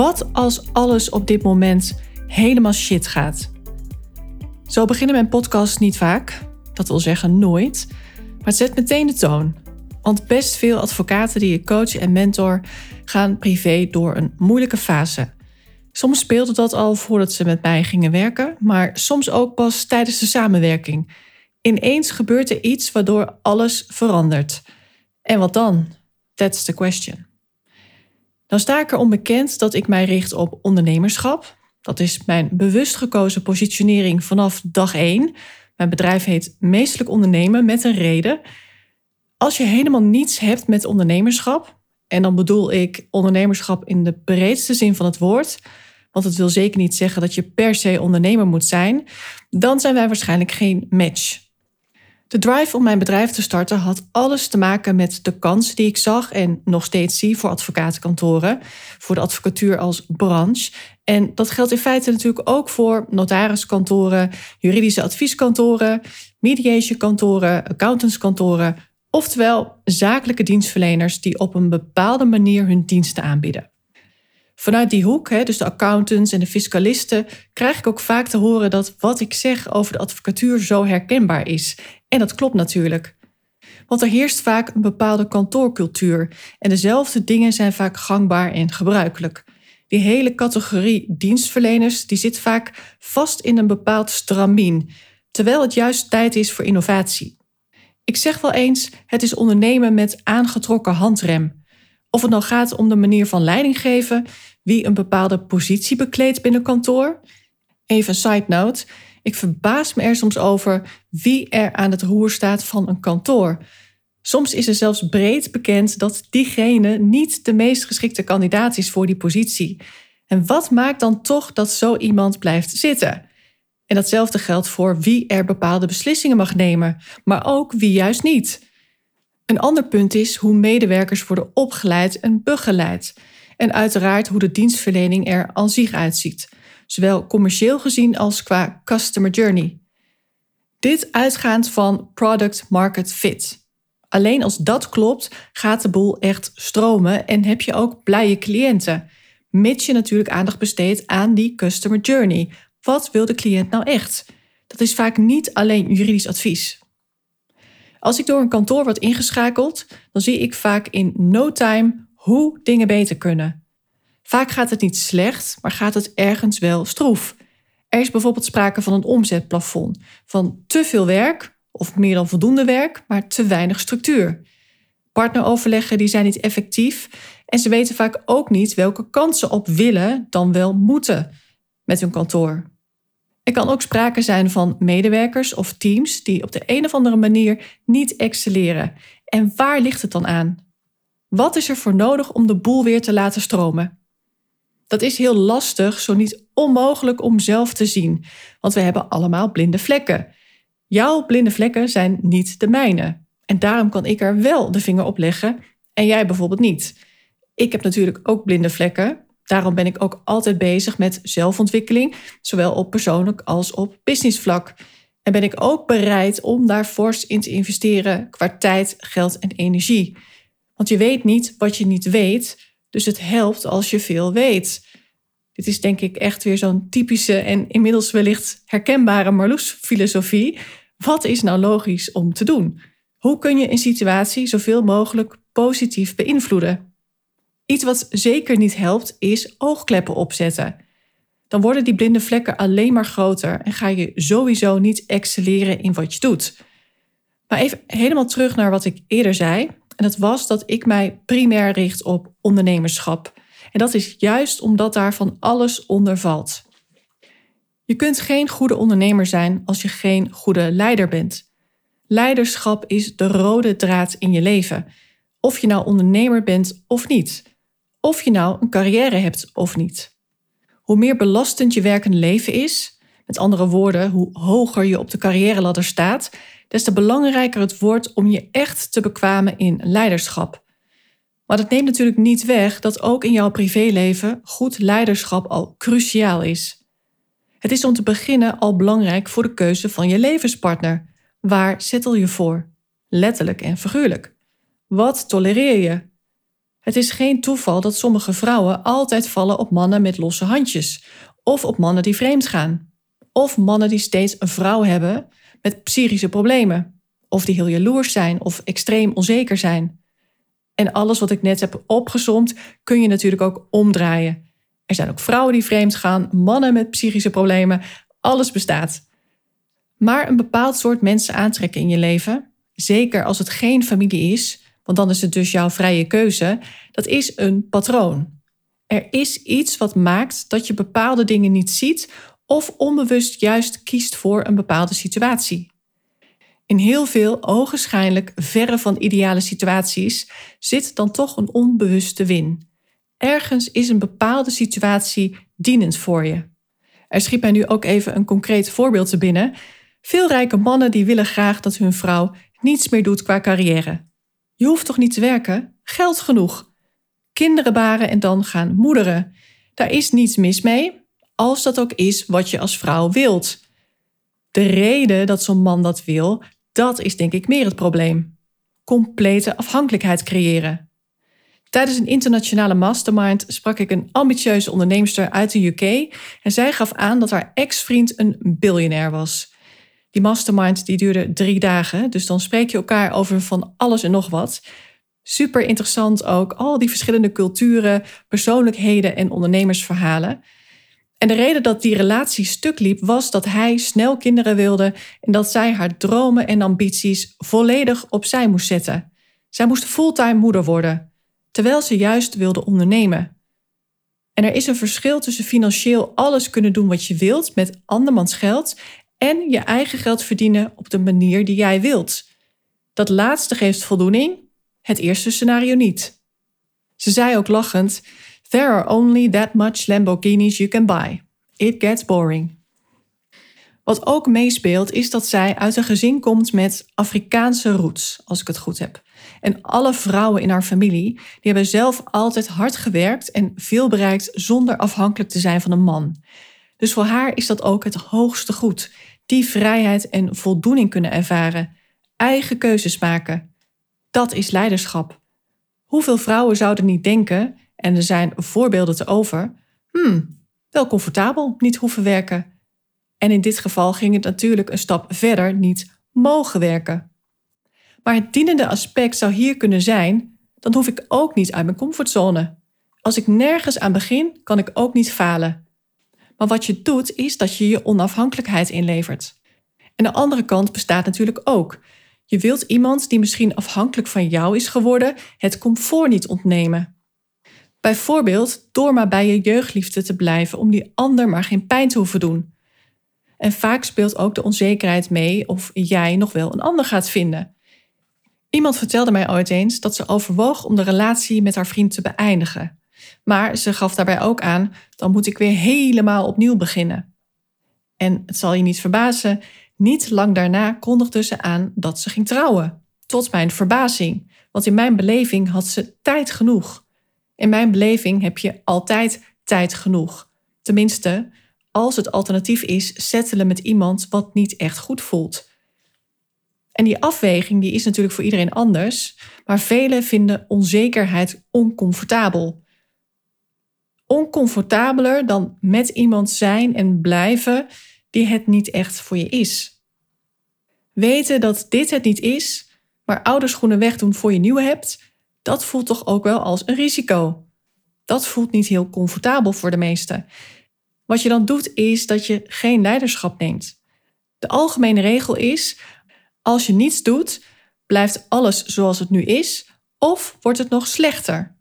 Wat als alles op dit moment helemaal shit gaat? Zo beginnen mijn podcasts niet vaak, dat wil zeggen nooit, maar het zet meteen de toon. Want best veel advocaten die ik coach en mentor gaan privé door een moeilijke fase. Soms speelde dat al voordat ze met mij gingen werken, maar soms ook pas tijdens de samenwerking. Ineens gebeurt er iets waardoor alles verandert. En wat dan? That's the question. Dan sta ik er onbekend dat ik mij richt op ondernemerschap. Dat is mijn bewust gekozen positionering vanaf dag 1. Mijn bedrijf heet Meestelijk Ondernemen met een reden. Als je helemaal niets hebt met ondernemerschap, en dan bedoel ik ondernemerschap in de breedste zin van het woord, want het wil zeker niet zeggen dat je per se ondernemer moet zijn, dan zijn wij waarschijnlijk geen match. De drive om mijn bedrijf te starten had alles te maken met de kans die ik zag en nog steeds zie voor advocatenkantoren, voor de advocatuur als branche. En dat geldt in feite natuurlijk ook voor notariskantoren, juridische advieskantoren, mediationkantoren, accountantskantoren, oftewel zakelijke dienstverleners die op een bepaalde manier hun diensten aanbieden. Vanuit die hoek, dus de accountants en de fiscalisten, krijg ik ook vaak te horen dat wat ik zeg over de advocatuur zo herkenbaar is. En dat klopt natuurlijk. Want er heerst vaak een bepaalde kantoorcultuur en dezelfde dingen zijn vaak gangbaar en gebruikelijk. Die hele categorie dienstverleners die zit vaak vast in een bepaald stramien, terwijl het juist tijd is voor innovatie. Ik zeg wel eens, het is ondernemen met aangetrokken handrem. Of het nou gaat om de manier van leiding geven, wie een bepaalde positie bekleedt binnen kantoor. Even een side note. Ik verbaas me er soms over wie er aan het roer staat van een kantoor. Soms is er zelfs breed bekend dat diegene niet de meest geschikte kandidaat is voor die positie. En wat maakt dan toch dat zo iemand blijft zitten? En datzelfde geldt voor wie er bepaalde beslissingen mag nemen, maar ook wie juist niet. Een ander punt is hoe medewerkers worden opgeleid en begeleid. En uiteraard hoe de dienstverlening er aan zich uitziet, zowel commercieel gezien als qua customer journey. Dit uitgaand van product market fit. Alleen als dat klopt, gaat de boel echt stromen en heb je ook blije cliënten. Mits je natuurlijk aandacht besteedt aan die customer journey. Wat wil de cliënt nou echt? Dat is vaak niet alleen juridisch advies. Als ik door een kantoor word ingeschakeld, dan zie ik vaak in no time hoe dingen beter kunnen. Vaak gaat het niet slecht, maar gaat het ergens wel stroef. Er is bijvoorbeeld sprake van een omzetplafond, van te veel werk of meer dan voldoende werk, maar te weinig structuur. Partneroverleggen die zijn niet effectief en ze weten vaak ook niet welke kansen op willen dan wel moeten met hun kantoor. Er kan ook sprake zijn van medewerkers of teams die op de een of andere manier niet excelleren. En waar ligt het dan aan? Wat is er voor nodig om de boel weer te laten stromen? Dat is heel lastig, zo niet onmogelijk om zelf te zien, want we hebben allemaal blinde vlekken. Jouw blinde vlekken zijn niet de mijne. En daarom kan ik er wel de vinger op leggen en jij bijvoorbeeld niet. Ik heb natuurlijk ook blinde vlekken. Daarom ben ik ook altijd bezig met zelfontwikkeling, zowel op persoonlijk als op businessvlak. En ben ik ook bereid om daar fors in te investeren qua tijd, geld en energie. Want je weet niet wat je niet weet, dus het helpt als je veel weet. Dit is denk ik echt weer zo'n typische en inmiddels wellicht herkenbare Marloes-filosofie. Wat is nou logisch om te doen? Hoe kun je een situatie zoveel mogelijk positief beïnvloeden? Iets wat zeker niet helpt is oogkleppen opzetten. Dan worden die blinde vlekken alleen maar groter en ga je sowieso niet excelleren in wat je doet. Maar even helemaal terug naar wat ik eerder zei. En dat was dat ik mij primair richt op ondernemerschap. En dat is juist omdat daar van alles onder valt. Je kunt geen goede ondernemer zijn als je geen goede leider bent. Leiderschap is de rode draad in je leven, of je nou ondernemer bent of niet. Of je nou een carrière hebt of niet. Hoe meer belastend je werkende leven is, met andere woorden, hoe hoger je op de carrière staat, des te belangrijker het wordt om je echt te bekwamen in leiderschap. Maar dat neemt natuurlijk niet weg dat ook in jouw privéleven goed leiderschap al cruciaal is. Het is om te beginnen al belangrijk voor de keuze van je levenspartner. Waar zettel je voor? Letterlijk en figuurlijk. Wat tolereer je? Het is geen toeval dat sommige vrouwen altijd vallen op mannen met losse handjes, of op mannen die vreemd gaan, of mannen die steeds een vrouw hebben met psychische problemen, of die heel jaloers zijn of extreem onzeker zijn. En alles wat ik net heb opgezomd kun je natuurlijk ook omdraaien. Er zijn ook vrouwen die vreemd gaan, mannen met psychische problemen, alles bestaat. Maar een bepaald soort mensen aantrekken in je leven, zeker als het geen familie is, want dan is het dus jouw vrije keuze, dat is een patroon. Er is iets wat maakt dat je bepaalde dingen niet ziet of onbewust juist kiest voor een bepaalde situatie. In heel veel ogenschijnlijk verre van ideale situaties zit dan toch een onbewuste win. Ergens is een bepaalde situatie dienend voor je. Er schiet mij nu ook even een concreet voorbeeld te binnen. Veel rijke mannen die willen graag dat hun vrouw niets meer doet qua carrière. Je hoeft toch niet te werken? Geld genoeg. Kinderen baren en dan gaan moederen. Daar is niets mis mee, als dat ook is wat je als vrouw wilt. De reden dat zo'n man dat wil, dat is denk ik meer het probleem. Complete afhankelijkheid creëren. Tijdens een internationale mastermind sprak ik een ambitieuze onderneemster uit de UK en zij gaf aan dat haar ex-vriend een biljonair was. Die mastermind die duurde drie dagen, dus dan spreek je elkaar over van alles en nog wat. Super interessant ook, al die verschillende culturen, persoonlijkheden en ondernemersverhalen. En de reden dat die relatie stuk liep was dat hij snel kinderen wilde en dat zij haar dromen en ambities volledig opzij moest zetten. Zij moest fulltime moeder worden, terwijl ze juist wilde ondernemen. En er is een verschil tussen financieel alles kunnen doen wat je wilt met andermans geld en je eigen geld verdienen op de manier die jij wilt. Dat laatste geeft voldoening, het eerste scenario niet. Ze zei ook lachend: There are only that much Lamborghinis you can buy. It gets boring. Wat ook meespeelt is dat zij uit een gezin komt met Afrikaanse roots, als ik het goed heb. En alle vrouwen in haar familie die hebben zelf altijd hard gewerkt en veel bereikt zonder afhankelijk te zijn van een man. Dus voor haar is dat ook het hoogste goed die vrijheid en voldoening kunnen ervaren, eigen keuzes maken. Dat is leiderschap. Hoeveel vrouwen zouden niet denken, en er zijn voorbeelden te over, hmm, wel comfortabel niet hoeven werken. En in dit geval ging het natuurlijk een stap verder niet mogen werken. Maar het dienende aspect zou hier kunnen zijn, dan hoef ik ook niet uit mijn comfortzone. Als ik nergens aan begin, kan ik ook niet falen. Maar wat je doet, is dat je je onafhankelijkheid inlevert. En de andere kant bestaat natuurlijk ook. Je wilt iemand die misschien afhankelijk van jou is geworden, het comfort niet ontnemen. Bijvoorbeeld door maar bij je jeugdliefde te blijven om die ander maar geen pijn te hoeven doen. En vaak speelt ook de onzekerheid mee of jij nog wel een ander gaat vinden. Iemand vertelde mij ooit eens dat ze overwoog om de relatie met haar vriend te beëindigen. Maar ze gaf daarbij ook aan: dan moet ik weer helemaal opnieuw beginnen. En het zal je niet verbazen, niet lang daarna kondigde ze aan dat ze ging trouwen. Tot mijn verbazing, want in mijn beleving had ze tijd genoeg. In mijn beleving heb je altijd tijd genoeg. Tenminste, als het alternatief is settelen met iemand wat niet echt goed voelt. En die afweging die is natuurlijk voor iedereen anders, maar velen vinden onzekerheid oncomfortabel oncomfortabeler dan met iemand zijn en blijven die het niet echt voor je is. Weten dat dit het niet is, maar oude schoenen wegdoen voor je nieuwe hebt, dat voelt toch ook wel als een risico. Dat voelt niet heel comfortabel voor de meesten. Wat je dan doet is dat je geen leiderschap neemt. De algemene regel is: als je niets doet, blijft alles zoals het nu is, of wordt het nog slechter.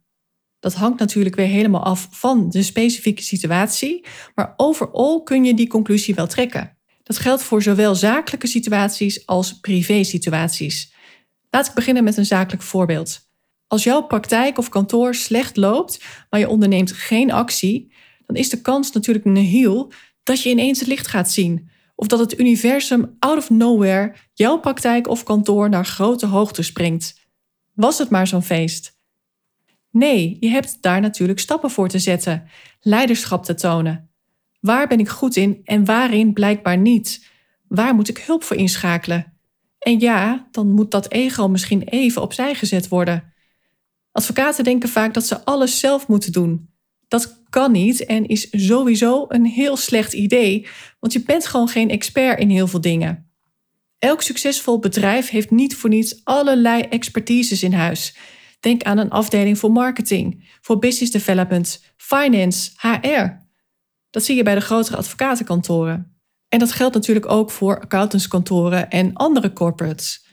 Dat hangt natuurlijk weer helemaal af van de specifieke situatie, maar overal kun je die conclusie wel trekken. Dat geldt voor zowel zakelijke situaties als privé-situaties. Laat ik beginnen met een zakelijk voorbeeld. Als jouw praktijk of kantoor slecht loopt, maar je onderneemt geen actie, dan is de kans natuurlijk nihil dat je ineens het licht gaat zien. Of dat het universum out of nowhere jouw praktijk of kantoor naar grote hoogte springt. Was het maar zo'n feest. Nee, je hebt daar natuurlijk stappen voor te zetten, leiderschap te tonen. Waar ben ik goed in en waarin blijkbaar niet? Waar moet ik hulp voor inschakelen? En ja, dan moet dat ego misschien even opzij gezet worden. Advocaten denken vaak dat ze alles zelf moeten doen. Dat kan niet en is sowieso een heel slecht idee, want je bent gewoon geen expert in heel veel dingen. Elk succesvol bedrijf heeft niet voor niets allerlei expertises in huis. Denk aan een afdeling voor marketing, voor business development, finance, HR. Dat zie je bij de grotere advocatenkantoren. En dat geldt natuurlijk ook voor accountantskantoren en andere corporates.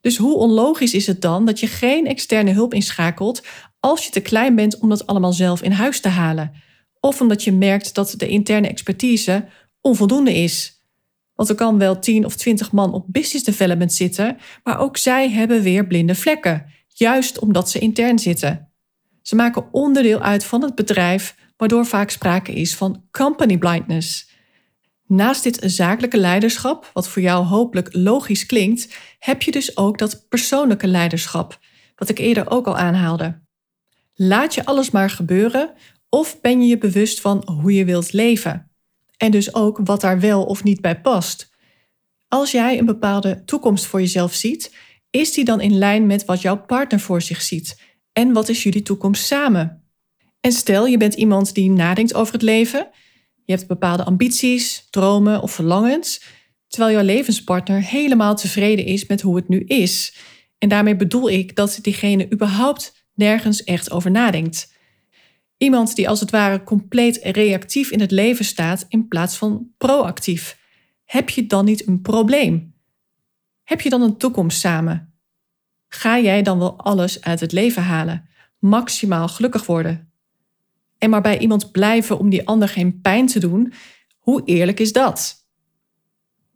Dus hoe onlogisch is het dan dat je geen externe hulp inschakelt als je te klein bent om dat allemaal zelf in huis te halen? Of omdat je merkt dat de interne expertise onvoldoende is. Want er kan wel 10 of 20 man op business development zitten, maar ook zij hebben weer blinde vlekken, juist omdat ze intern zitten. Ze maken onderdeel uit van het bedrijf, waardoor vaak sprake is van company blindness. Naast dit zakelijke leiderschap, wat voor jou hopelijk logisch klinkt, heb je dus ook dat persoonlijke leiderschap, wat ik eerder ook al aanhaalde. Laat je alles maar gebeuren of ben je je bewust van hoe je wilt leven? En dus ook wat daar wel of niet bij past. Als jij een bepaalde toekomst voor jezelf ziet, is die dan in lijn met wat jouw partner voor zich ziet? En wat is jullie toekomst samen? En stel je bent iemand die nadenkt over het leven je hebt bepaalde ambities, dromen of verlangens, terwijl jouw levenspartner helemaal tevreden is met hoe het nu is. En daarmee bedoel ik dat diegene überhaupt nergens echt over nadenkt. Iemand die als het ware compleet reactief in het leven staat in plaats van proactief. Heb je dan niet een probleem? Heb je dan een toekomst samen? Ga jij dan wel alles uit het leven halen? Maximaal gelukkig worden? en maar bij iemand blijven om die ander geen pijn te doen, hoe eerlijk is dat?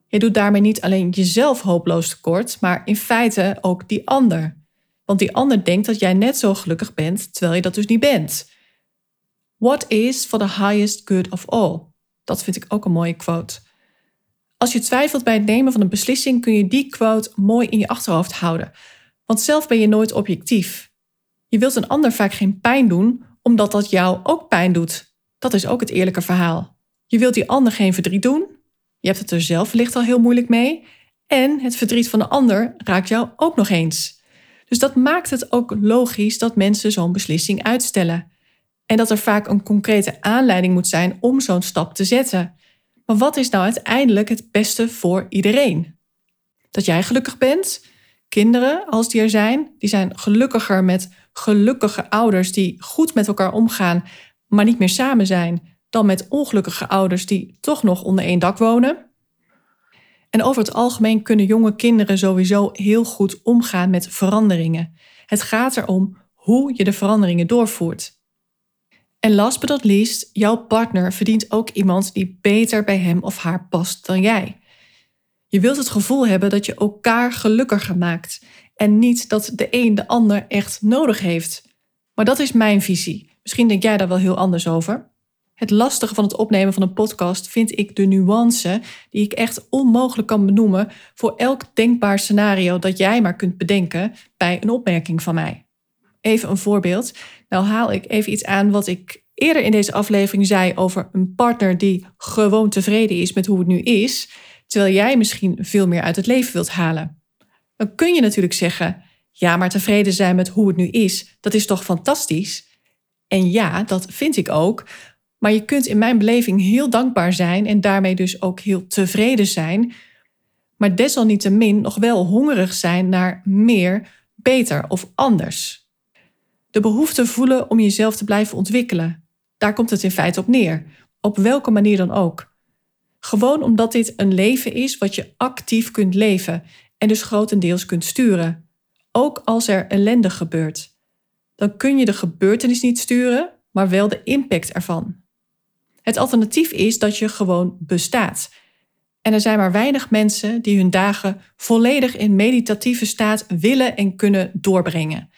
Je doet daarmee niet alleen jezelf hopeloos tekort, maar in feite ook die ander. Want die ander denkt dat jij net zo gelukkig bent, terwijl je dat dus niet bent. What is for the highest good of all? Dat vind ik ook een mooie quote. Als je twijfelt bij het nemen van een beslissing, kun je die quote mooi in je achterhoofd houden. Want zelf ben je nooit objectief. Je wilt een ander vaak geen pijn doen, omdat dat jou ook pijn doet. Dat is ook het eerlijke verhaal. Je wilt die ander geen verdriet doen. Je hebt het er zelf wellicht al heel moeilijk mee. En het verdriet van de ander raakt jou ook nog eens. Dus dat maakt het ook logisch dat mensen zo'n beslissing uitstellen. En dat er vaak een concrete aanleiding moet zijn om zo'n stap te zetten. Maar wat is nou uiteindelijk het beste voor iedereen? Dat jij gelukkig bent? Kinderen, als die er zijn, die zijn gelukkiger met gelukkige ouders die goed met elkaar omgaan, maar niet meer samen zijn, dan met ongelukkige ouders die toch nog onder één dak wonen. En over het algemeen kunnen jonge kinderen sowieso heel goed omgaan met veranderingen. Het gaat erom hoe je de veranderingen doorvoert. En last but not least, jouw partner verdient ook iemand die beter bij hem of haar past dan jij. Je wilt het gevoel hebben dat je elkaar gelukkiger maakt en niet dat de een de ander echt nodig heeft. Maar dat is mijn visie. Misschien denk jij daar wel heel anders over. Het lastige van het opnemen van een podcast vind ik de nuance die ik echt onmogelijk kan benoemen voor elk denkbaar scenario dat jij maar kunt bedenken bij een opmerking van mij. Even een voorbeeld. Nou haal ik even iets aan wat ik eerder in deze aflevering zei over een partner die gewoon tevreden is met hoe het nu is, terwijl jij misschien veel meer uit het leven wilt halen. Dan kun je natuurlijk zeggen: ja, maar tevreden zijn met hoe het nu is, dat is toch fantastisch? En ja, dat vind ik ook. Maar je kunt in mijn beleving heel dankbaar zijn en daarmee dus ook heel tevreden zijn, maar desalniettemin nog wel hongerig zijn naar meer, beter of anders. De behoefte voelen om jezelf te blijven ontwikkelen. Daar komt het in feite op neer, op welke manier dan ook. Gewoon omdat dit een leven is wat je actief kunt leven en dus grotendeels kunt sturen. Ook als er ellende gebeurt. Dan kun je de gebeurtenis niet sturen, maar wel de impact ervan. Het alternatief is dat je gewoon bestaat. En er zijn maar weinig mensen die hun dagen volledig in meditatieve staat willen en kunnen doorbrengen.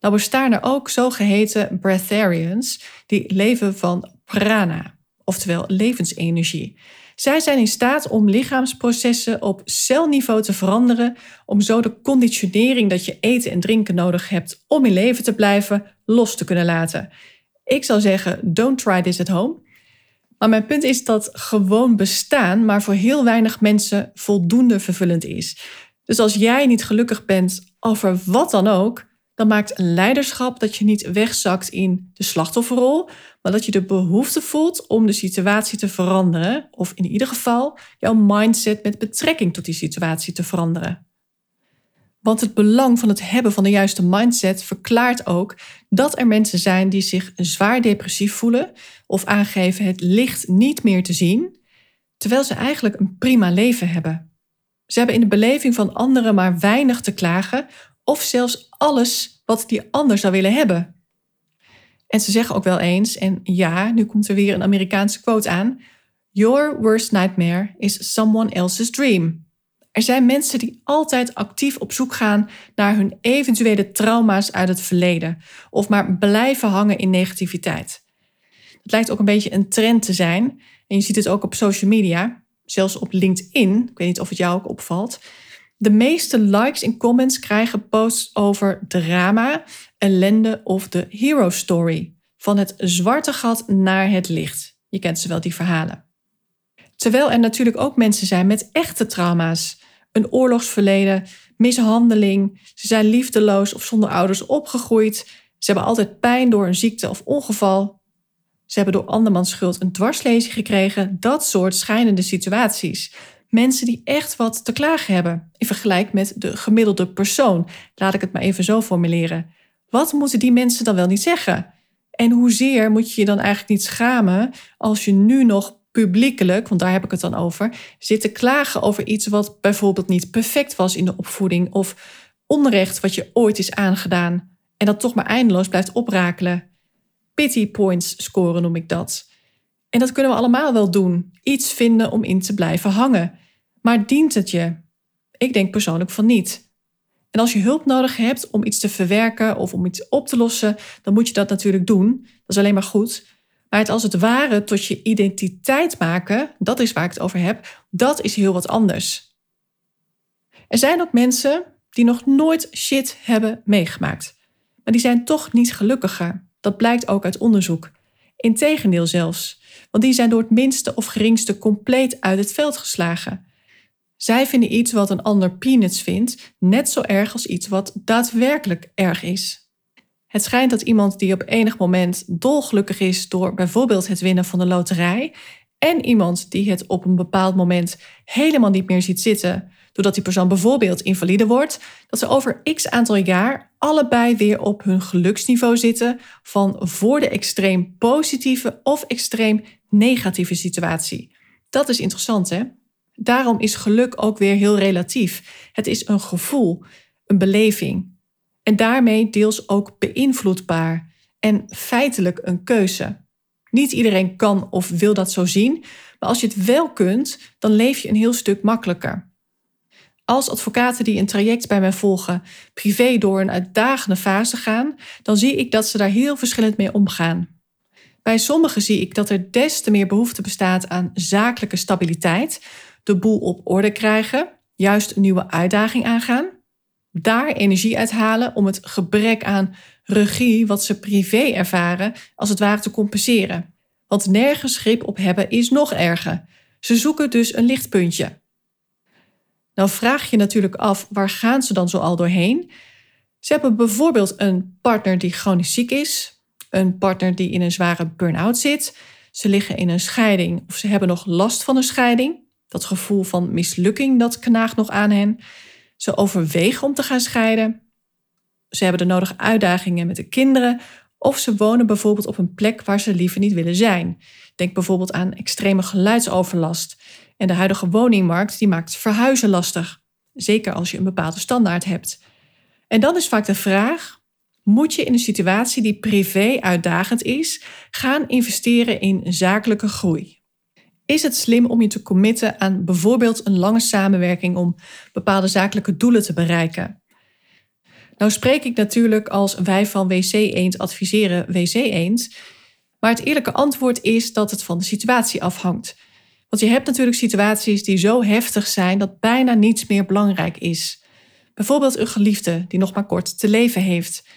Nou bestaan er ook zogeheten breatharians die leven van prana, oftewel levensenergie. Zij zijn in staat om lichaamsprocessen op celniveau te veranderen, om zo de conditionering dat je eten en drinken nodig hebt om in leven te blijven, los te kunnen laten. Ik zou zeggen, don't try this at home. Maar mijn punt is dat gewoon bestaan, maar voor heel weinig mensen voldoende vervullend is. Dus als jij niet gelukkig bent over wat dan ook, dan maakt leiderschap dat je niet wegzakt in de slachtofferrol, maar dat je de behoefte voelt om de situatie te veranderen, of in ieder geval jouw mindset met betrekking tot die situatie te veranderen. Want het belang van het hebben van de juiste mindset verklaart ook dat er mensen zijn die zich zwaar depressief voelen of aangeven het licht niet meer te zien, terwijl ze eigenlijk een prima leven hebben. Ze hebben in de beleving van anderen maar weinig te klagen of zelfs alles wat die ander zou willen hebben. En ze zeggen ook wel eens, en ja, nu komt er weer een Amerikaanse quote aan: Your worst nightmare is someone else's dream. Er zijn mensen die altijd actief op zoek gaan naar hun eventuele trauma's uit het verleden of maar blijven hangen in negativiteit. Het lijkt ook een beetje een trend te zijn en je ziet het ook op social media, zelfs op LinkedIn. Ik weet niet of het jou ook opvalt. De meeste likes en comments krijgen posts over drama, ellende of de hero story. Van het zwarte gat naar het licht. Je kent ze wel, die verhalen. Terwijl er natuurlijk ook mensen zijn met echte trauma's. Een oorlogsverleden, mishandeling, ze zijn liefdeloos of zonder ouders opgegroeid. Ze hebben altijd pijn door een ziekte of ongeval. Ze hebben door andermans schuld een dwarslezing gekregen. Dat soort schijnende situaties mensen die echt wat te klagen hebben in vergelijking met de gemiddelde persoon. Laat ik het maar even zo formuleren. Wat moeten die mensen dan wel niet zeggen? En hoezeer moet je je dan eigenlijk niet schamen als je nu nog publiekelijk, want daar heb ik het dan over, zit te klagen over iets wat bijvoorbeeld niet perfect was in de opvoeding of onrecht wat je ooit is aangedaan en dat toch maar eindeloos blijft oprakelen. Pity points scoren noem ik dat. En dat kunnen we allemaal wel doen. Iets vinden om in te blijven hangen. Maar dient het je? Ik denk persoonlijk van niet. En als je hulp nodig hebt om iets te verwerken of om iets op te lossen, dan moet je dat natuurlijk doen. Dat is alleen maar goed. Maar het als het ware tot je identiteit maken, dat is waar ik het over heb, dat is heel wat anders. Er zijn ook mensen die nog nooit shit hebben meegemaakt. Maar die zijn toch niet gelukkiger. Dat blijkt ook uit onderzoek. Integendeel zelfs, want die zijn door het minste of geringste compleet uit het veld geslagen. Zij vinden iets wat een ander peanuts vindt net zo erg als iets wat daadwerkelijk erg is. Het schijnt dat iemand die op enig moment dolgelukkig is door bijvoorbeeld het winnen van de loterij en iemand die het op een bepaald moment helemaal niet meer ziet zitten, doordat die persoon bijvoorbeeld invalide wordt, dat ze over x aantal jaar allebei weer op hun geluksniveau zitten van voor de extreem positieve of extreem negatieve situatie. Dat is interessant, hè? Daarom is geluk ook weer heel relatief. Het is een gevoel, een beleving. En daarmee deels ook beïnvloedbaar en feitelijk een keuze. Niet iedereen kan of wil dat zo zien, maar als je het wel kunt, dan leef je een heel stuk makkelijker. Als advocaten die een traject bij mij volgen privé door een uitdagende fase gaan, dan zie ik dat ze daar heel verschillend mee omgaan. Bij sommigen zie ik dat er des te meer behoefte bestaat aan zakelijke stabiliteit, de boel op orde krijgen, juist een nieuwe uitdaging aangaan, daar energie uithalen om het gebrek aan regie wat ze privé ervaren als het ware te compenseren. Want nergens grip op hebben is nog erger. Ze zoeken dus een lichtpuntje. Nou vraag je natuurlijk af, waar gaan ze dan zo al doorheen? Ze hebben bijvoorbeeld een partner die chronisch ziek is, een partner die in een zware burn-out zit, ze liggen in een scheiding of ze hebben nog last van een scheiding. Dat gevoel van mislukking dat knaagt nog aan hen. Ze overwegen om te gaan scheiden. Ze hebben de nodige uitdagingen met de kinderen of ze wonen bijvoorbeeld op een plek waar ze liever niet willen zijn. Denk bijvoorbeeld aan extreme geluidsoverlast. En de huidige woningmarkt die maakt verhuizen lastig. Zeker als je een bepaalde standaard hebt. En dan is vaak de vraag: moet je in een situatie die privé uitdagend is, gaan investeren in zakelijke groei? Is het slim om je te committen aan bijvoorbeeld een lange samenwerking om bepaalde zakelijke doelen te bereiken? Nou spreek ik natuurlijk als wij van WC Eend adviseren WC Eend. Maar het eerlijke antwoord is dat het van de situatie afhangt. Want je hebt natuurlijk situaties die zo heftig zijn dat bijna niets meer belangrijk is. Bijvoorbeeld een geliefde die nog maar kort te leven heeft.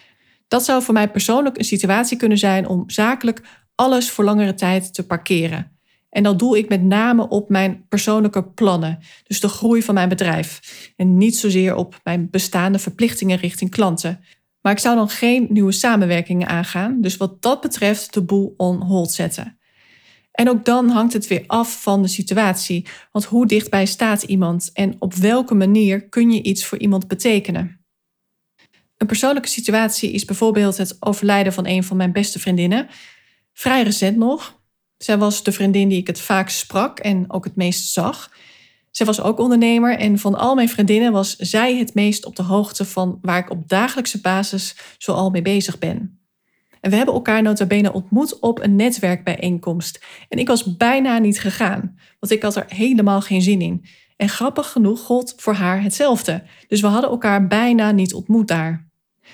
Dat zou voor mij persoonlijk een situatie kunnen zijn om zakelijk alles voor langere tijd te parkeren. En dan doe ik met name op mijn persoonlijke plannen, dus de groei van mijn bedrijf. En niet zozeer op mijn bestaande verplichtingen richting klanten. Maar ik zou dan geen nieuwe samenwerkingen aangaan, dus wat dat betreft de boel on hold zetten. En ook dan hangt het weer af van de situatie, want hoe dichtbij staat iemand en op welke manier kun je iets voor iemand betekenen. Een persoonlijke situatie is bijvoorbeeld het overlijden van een van mijn beste vriendinnen. Vrij recent nog. Zij was de vriendin die ik het vaakst sprak en ook het meest zag. Zij was ook ondernemer en van al mijn vriendinnen was zij het meest op de hoogte van waar ik op dagelijkse basis zoal mee bezig ben. En we hebben elkaar nota bene ontmoet op een netwerkbijeenkomst. En ik was bijna niet gegaan, want ik had er helemaal geen zin in. En grappig genoeg gold voor haar hetzelfde. Dus we hadden elkaar bijna niet ontmoet daar.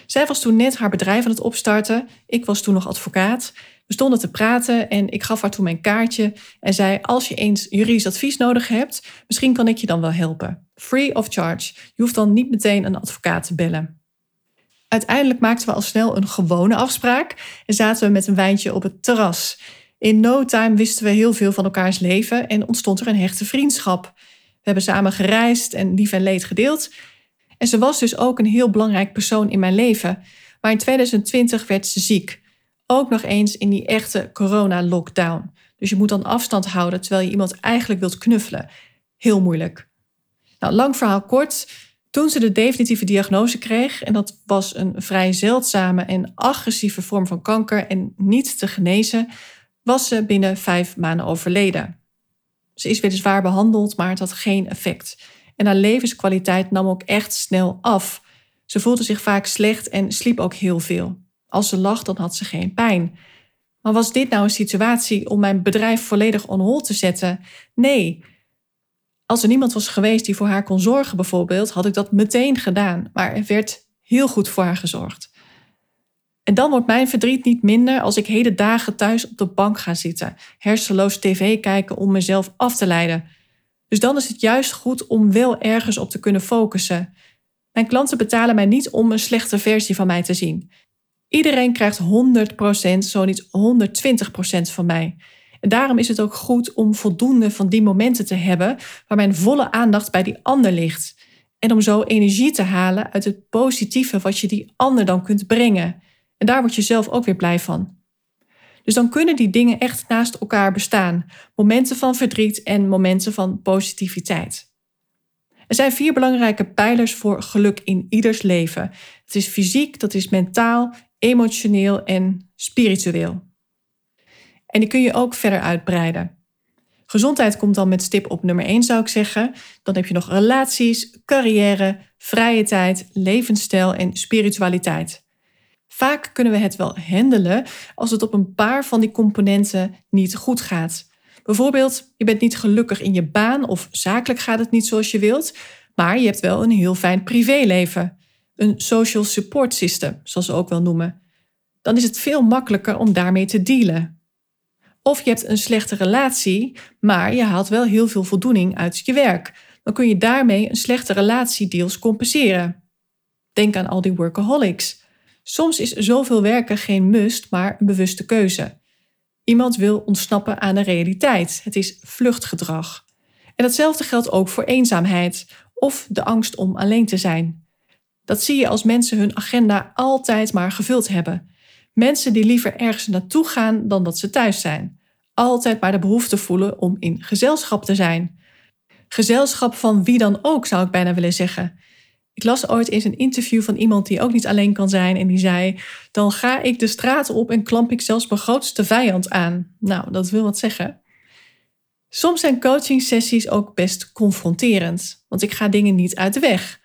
Zij was toen net haar bedrijf aan het opstarten. Ik was toen nog advocaat. We stonden te praten en ik gaf haar toen mijn kaartje en zei: Als je eens juridisch advies nodig hebt, misschien kan ik je dan wel helpen. Free of charge. Je hoeft dan niet meteen een advocaat te bellen. Uiteindelijk maakten we al snel een gewone afspraak en zaten we met een wijntje op het terras. In no time wisten we heel veel van elkaars leven en ontstond er een hechte vriendschap. We hebben samen gereisd en lief en leed gedeeld. En ze was dus ook een heel belangrijk persoon in mijn leven. Maar in 2020 werd ze ziek. Ook nog eens in die echte corona-lockdown. Dus je moet dan afstand houden terwijl je iemand eigenlijk wilt knuffelen. Heel moeilijk. Nou, lang verhaal kort. Toen ze de definitieve diagnose kreeg, en dat was een vrij zeldzame en agressieve vorm van kanker en niet te genezen, was ze binnen vijf maanden overleden. Ze is weliswaar behandeld, maar het had geen effect. En haar levenskwaliteit nam ook echt snel af. Ze voelde zich vaak slecht en sliep ook heel veel. Als ze lag, dan had ze geen pijn. Maar was dit nou een situatie om mijn bedrijf volledig on hold te zetten? Nee. Als er niemand was geweest die voor haar kon zorgen, bijvoorbeeld, had ik dat meteen gedaan. Maar er werd heel goed voor haar gezorgd. En dan wordt mijn verdriet niet minder als ik hele dagen thuis op de bank ga zitten, hersenloos tv kijken om mezelf af te leiden. Dus dan is het juist goed om wel ergens op te kunnen focussen. Mijn klanten betalen mij niet om een slechte versie van mij te zien. Iedereen krijgt 100%, zo niet 120% van mij. En daarom is het ook goed om voldoende van die momenten te hebben waar mijn volle aandacht bij die ander ligt. En om zo energie te halen uit het positieve wat je die ander dan kunt brengen. En daar word je zelf ook weer blij van. Dus dan kunnen die dingen echt naast elkaar bestaan. Momenten van verdriet en momenten van positiviteit. Er zijn vier belangrijke pijlers voor geluk in ieders leven. Het is fysiek, dat is mentaal, emotioneel en spiritueel. En die kun je ook verder uitbreiden. Gezondheid komt dan met stip op nummer 1, zou ik zeggen. Dan heb je nog relaties, carrière, vrije tijd, levensstijl en spiritualiteit. Vaak kunnen we het wel handelen als het op een paar van die componenten niet goed gaat. Bijvoorbeeld, je bent niet gelukkig in je baan of zakelijk gaat het niet zoals je wilt, maar je hebt wel een heel fijn privéleven. Een social support system, zoals ze ook wel noemen. Dan is het veel makkelijker om daarmee te dealen. Of je hebt een slechte relatie, maar je haalt wel heel veel voldoening uit je werk. Dan kun je daarmee een slechte relatie deels compenseren. Denk aan al die workaholics. Soms is zoveel werken geen must, maar een bewuste keuze. Iemand wil ontsnappen aan de realiteit. Het is vluchtgedrag. En datzelfde geldt ook voor eenzaamheid of de angst om alleen te zijn. Dat zie je als mensen hun agenda altijd maar gevuld hebben. Mensen die liever ergens naartoe gaan dan dat ze thuis zijn. Altijd maar de behoefte voelen om in gezelschap te zijn. Gezelschap van wie dan ook, zou ik bijna willen zeggen. Ik las ooit eens een interview van iemand die ook niet alleen kan zijn en die zei: Dan ga ik de straat op en klamp ik zelfs mijn grootste vijand aan. Nou, dat wil wat zeggen. Soms zijn coaching sessies ook best confronterend, want ik ga dingen niet uit de weg.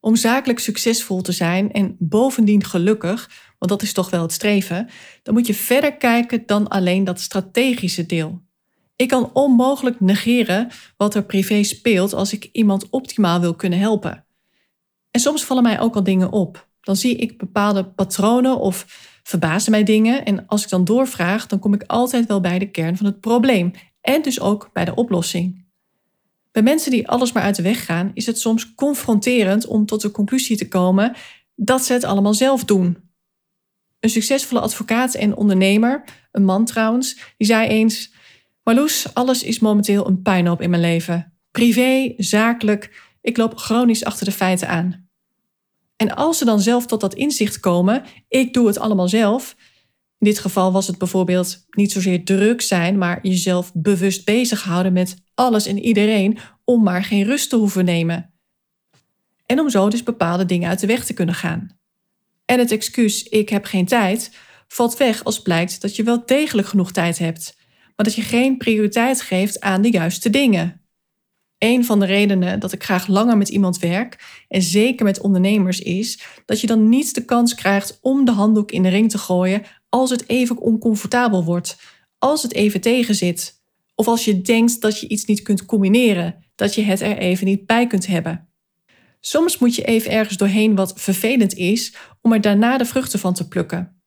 Om zakelijk succesvol te zijn en bovendien gelukkig, want dat is toch wel het streven, dan moet je verder kijken dan alleen dat strategische deel. Ik kan onmogelijk negeren wat er privé speelt als ik iemand optimaal wil kunnen helpen. En soms vallen mij ook al dingen op. dan zie ik bepaalde patronen of verbazen mij dingen. En als ik dan doorvraag, dan kom ik altijd wel bij de kern van het probleem. En dus ook bij de oplossing. Bij mensen die alles maar uit de weg gaan, is het soms confronterend om tot de conclusie te komen dat ze het allemaal zelf doen. Een succesvolle advocaat en ondernemer, een man trouwens, die zei eens: Marloes, alles is momenteel een puinhoop in mijn leven. Privé, zakelijk, ik loop chronisch achter de feiten aan. En als ze dan zelf tot dat inzicht komen, ik doe het allemaal zelf. In dit geval was het bijvoorbeeld niet zozeer druk zijn, maar jezelf bewust bezighouden met alles en iedereen om maar geen rust te hoeven nemen. En om zo dus bepaalde dingen uit de weg te kunnen gaan. En het excuus ik heb geen tijd valt weg als blijkt dat je wel degelijk genoeg tijd hebt, maar dat je geen prioriteit geeft aan de juiste dingen. Een van de redenen dat ik graag langer met iemand werk, en zeker met ondernemers, is dat je dan niet de kans krijgt om de handdoek in de ring te gooien als het even oncomfortabel wordt, als het even tegenzit, of als je denkt dat je iets niet kunt combineren, dat je het er even niet bij kunt hebben. Soms moet je even ergens doorheen wat vervelend is om er daarna de vruchten van te plukken.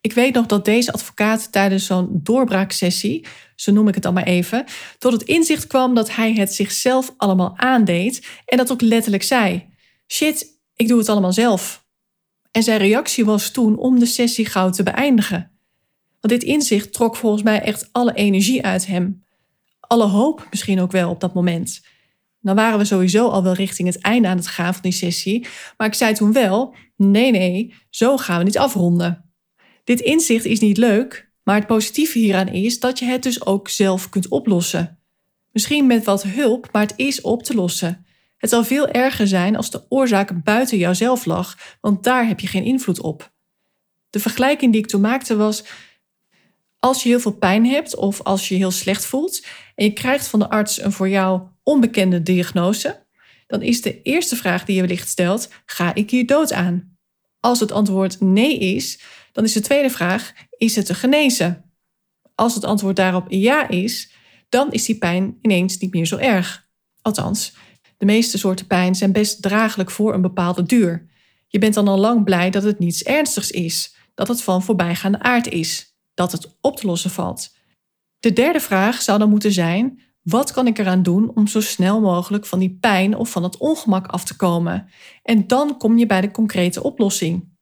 Ik weet nog dat deze advocaat tijdens zo'n doorbraaksessie, zo noem ik het dan maar even, tot het inzicht kwam dat hij het zichzelf allemaal aandeed en dat ook letterlijk zei: Shit, ik doe het allemaal zelf. En zijn reactie was toen om de sessie gauw te beëindigen. Want dit inzicht trok volgens mij echt alle energie uit hem. Alle hoop misschien ook wel op dat moment. Dan waren we sowieso al wel richting het einde aan het gaan van die sessie. Maar ik zei toen wel: nee, nee, zo gaan we niet afronden. Dit inzicht is niet leuk, maar het positieve hieraan is dat je het dus ook zelf kunt oplossen. Misschien met wat hulp, maar het is op te lossen. Het zal veel erger zijn als de oorzaak buiten jouzelf lag, want daar heb je geen invloed op. De vergelijking die ik toen maakte was: als je heel veel pijn hebt of als je heel slecht voelt en je krijgt van de arts een voor jou onbekende diagnose, dan is de eerste vraag die je wellicht stelt: ga ik hier dood aan? Als het antwoord nee is, dan is de tweede vraag: is het te genezen? Als het antwoord daarop ja is, dan is die pijn ineens niet meer zo erg. Althans, de meeste soorten pijn zijn best draaglijk voor een bepaalde duur. Je bent dan al lang blij dat het niets ernstigs is, dat het van voorbijgaande aard is, dat het op te lossen valt. De derde vraag zou dan moeten zijn: wat kan ik eraan doen om zo snel mogelijk van die pijn of van het ongemak af te komen? En dan kom je bij de concrete oplossing.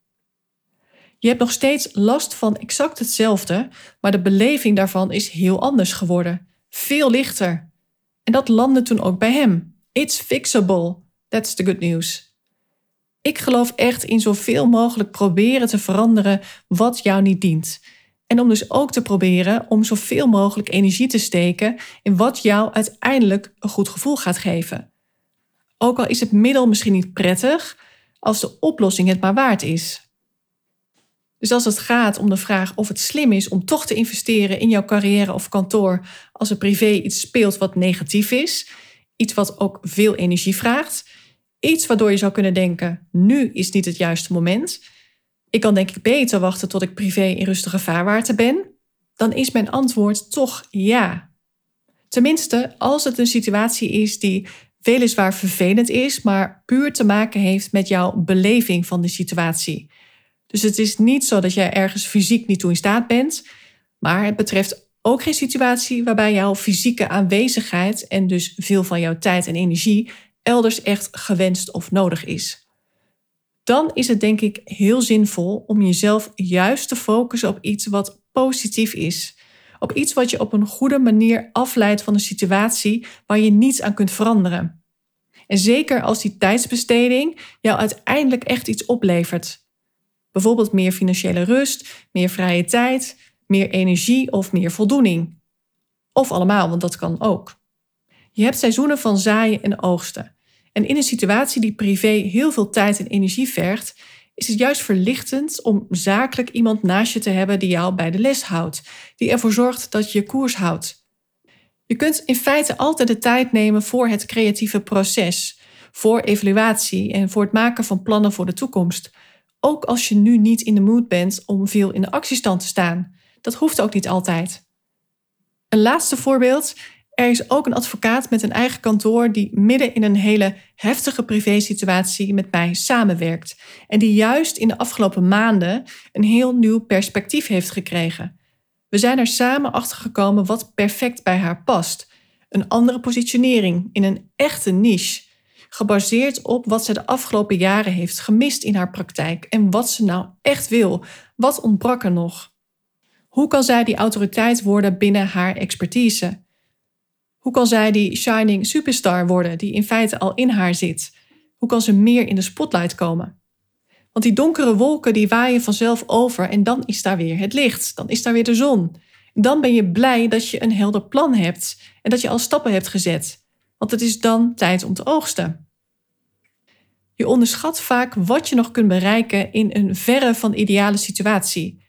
Je hebt nog steeds last van exact hetzelfde, maar de beleving daarvan is heel anders geworden. Veel lichter. En dat landde toen ook bij hem. It's fixable. That's the good news. Ik geloof echt in zoveel mogelijk proberen te veranderen wat jou niet dient. En om dus ook te proberen om zoveel mogelijk energie te steken in wat jou uiteindelijk een goed gevoel gaat geven. Ook al is het middel misschien niet prettig, als de oplossing het maar waard is. Dus als het gaat om de vraag of het slim is om toch te investeren in jouw carrière of kantoor als er privé iets speelt wat negatief is, iets wat ook veel energie vraagt, iets waardoor je zou kunnen denken: nu is niet het juiste moment. Ik kan denk ik beter wachten tot ik privé in rustige vaarwater ben. Dan is mijn antwoord toch ja. Tenminste, als het een situatie is die weliswaar vervelend is, maar puur te maken heeft met jouw beleving van de situatie. Dus het is niet zo dat jij ergens fysiek niet toe in staat bent, maar het betreft ook geen situatie waarbij jouw fysieke aanwezigheid en dus veel van jouw tijd en energie elders echt gewenst of nodig is. Dan is het denk ik heel zinvol om jezelf juist te focussen op iets wat positief is. Op iets wat je op een goede manier afleidt van een situatie waar je niets aan kunt veranderen. En zeker als die tijdsbesteding jou uiteindelijk echt iets oplevert. Bijvoorbeeld meer financiële rust, meer vrije tijd, meer energie of meer voldoening. Of allemaal, want dat kan ook. Je hebt seizoenen van zaaien en oogsten. En in een situatie die privé heel veel tijd en energie vergt, is het juist verlichtend om zakelijk iemand naast je te hebben die jou bij de les houdt, die ervoor zorgt dat je je koers houdt. Je kunt in feite altijd de tijd nemen voor het creatieve proces, voor evaluatie en voor het maken van plannen voor de toekomst, ook als je nu niet in de mood bent om veel in de actiestand te staan. Dat hoeft ook niet altijd. Een laatste voorbeeld. Er is ook een advocaat met een eigen kantoor die midden in een hele heftige privésituatie met mij samenwerkt. En die juist in de afgelopen maanden een heel nieuw perspectief heeft gekregen. We zijn er samen achter gekomen wat perfect bij haar past. Een andere positionering in een echte niche. Gebaseerd op wat ze de afgelopen jaren heeft gemist in haar praktijk en wat ze nou echt wil. Wat ontbrak er nog? Hoe kan zij die autoriteit worden binnen haar expertise? Hoe kan zij die shining superstar worden die in feite al in haar zit? Hoe kan ze meer in de spotlight komen? Want die donkere wolken die waaien vanzelf over en dan is daar weer het licht, dan is daar weer de zon. Dan ben je blij dat je een helder plan hebt en dat je al stappen hebt gezet. Want het is dan tijd om te oogsten. Je onderschat vaak wat je nog kunt bereiken in een verre van ideale situatie.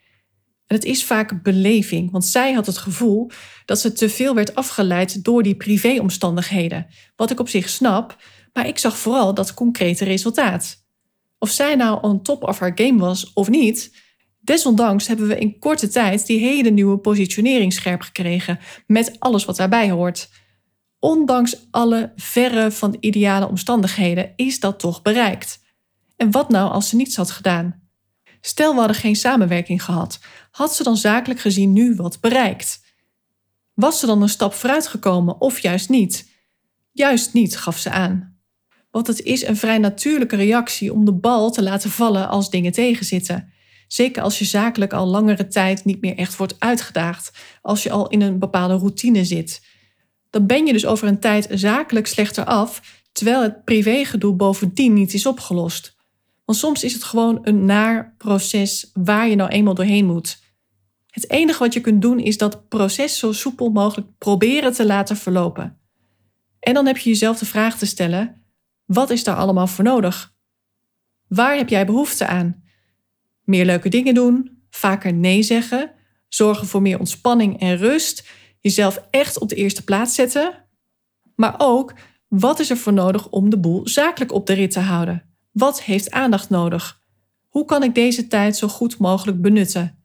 En het is vaak beleving, want zij had het gevoel dat ze te veel werd afgeleid door die privéomstandigheden. Wat ik op zich snap, maar ik zag vooral dat concrete resultaat. Of zij nou on top of haar game was of niet, desondanks hebben we in korte tijd die hele nieuwe positionering scherp gekregen met alles wat daarbij hoort. Ondanks alle verre van ideale omstandigheden is dat toch bereikt. En wat nou als ze niets had gedaan? Stel we hadden geen samenwerking gehad, had ze dan zakelijk gezien nu wat bereikt? Was ze dan een stap vooruit gekomen of juist niet? Juist niet, gaf ze aan. Want het is een vrij natuurlijke reactie om de bal te laten vallen als dingen tegenzitten. Zeker als je zakelijk al langere tijd niet meer echt wordt uitgedaagd, als je al in een bepaalde routine zit. Dan ben je dus over een tijd zakelijk slechter af, terwijl het privégedoe bovendien niet is opgelost. Want soms is het gewoon een naar proces waar je nou eenmaal doorheen moet. Het enige wat je kunt doen is dat proces zo soepel mogelijk proberen te laten verlopen. En dan heb je jezelf de vraag te stellen: wat is daar allemaal voor nodig? Waar heb jij behoefte aan? Meer leuke dingen doen, vaker nee zeggen, zorgen voor meer ontspanning en rust, jezelf echt op de eerste plaats zetten. Maar ook, wat is er voor nodig om de boel zakelijk op de rit te houden? Wat heeft aandacht nodig? Hoe kan ik deze tijd zo goed mogelijk benutten?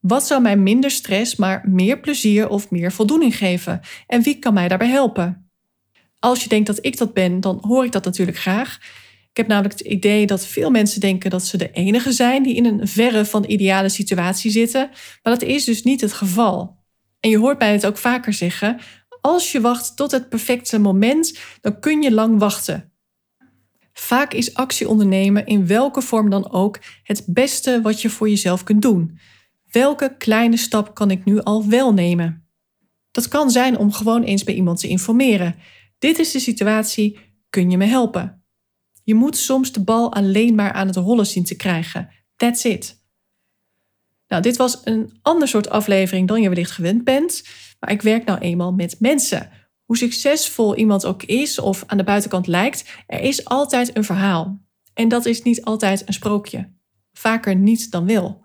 Wat zou mij minder stress, maar meer plezier of meer voldoening geven? En wie kan mij daarbij helpen? Als je denkt dat ik dat ben, dan hoor ik dat natuurlijk graag. Ik heb namelijk het idee dat veel mensen denken dat ze de enige zijn die in een verre van ideale situatie zitten, maar dat is dus niet het geval. En je hoort mij het ook vaker zeggen: als je wacht tot het perfecte moment, dan kun je lang wachten. Vaak is actie ondernemen in welke vorm dan ook het beste wat je voor jezelf kunt doen. Welke kleine stap kan ik nu al wel nemen? Dat kan zijn om gewoon eens bij iemand te informeren. Dit is de situatie, kun je me helpen? Je moet soms de bal alleen maar aan het rollen zien te krijgen. That's it. Nou, dit was een ander soort aflevering dan je wellicht gewend bent, maar ik werk nou eenmaal met mensen. Hoe succesvol iemand ook is of aan de buitenkant lijkt, er is altijd een verhaal. En dat is niet altijd een sprookje. Vaker niet dan wel.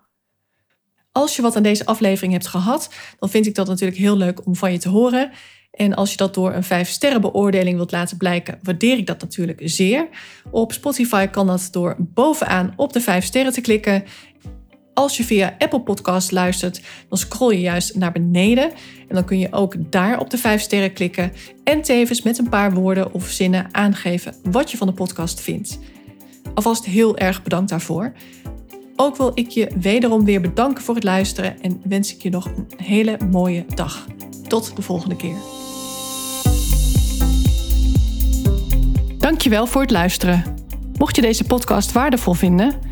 Als je wat aan deze aflevering hebt gehad, dan vind ik dat natuurlijk heel leuk om van je te horen. En als je dat door een 5 sterren beoordeling wilt laten blijken, waardeer ik dat natuurlijk zeer. Op Spotify kan dat door bovenaan op de 5 sterren te klikken. Als je via Apple Podcast luistert, dan scroll je juist naar beneden. En dan kun je ook daar op de 5 sterren klikken. En tevens met een paar woorden of zinnen aangeven wat je van de podcast vindt. Alvast heel erg bedankt daarvoor. Ook wil ik je wederom weer bedanken voor het luisteren en wens ik je nog een hele mooie dag. Tot de volgende keer. Dankjewel voor het luisteren. Mocht je deze podcast waardevol vinden,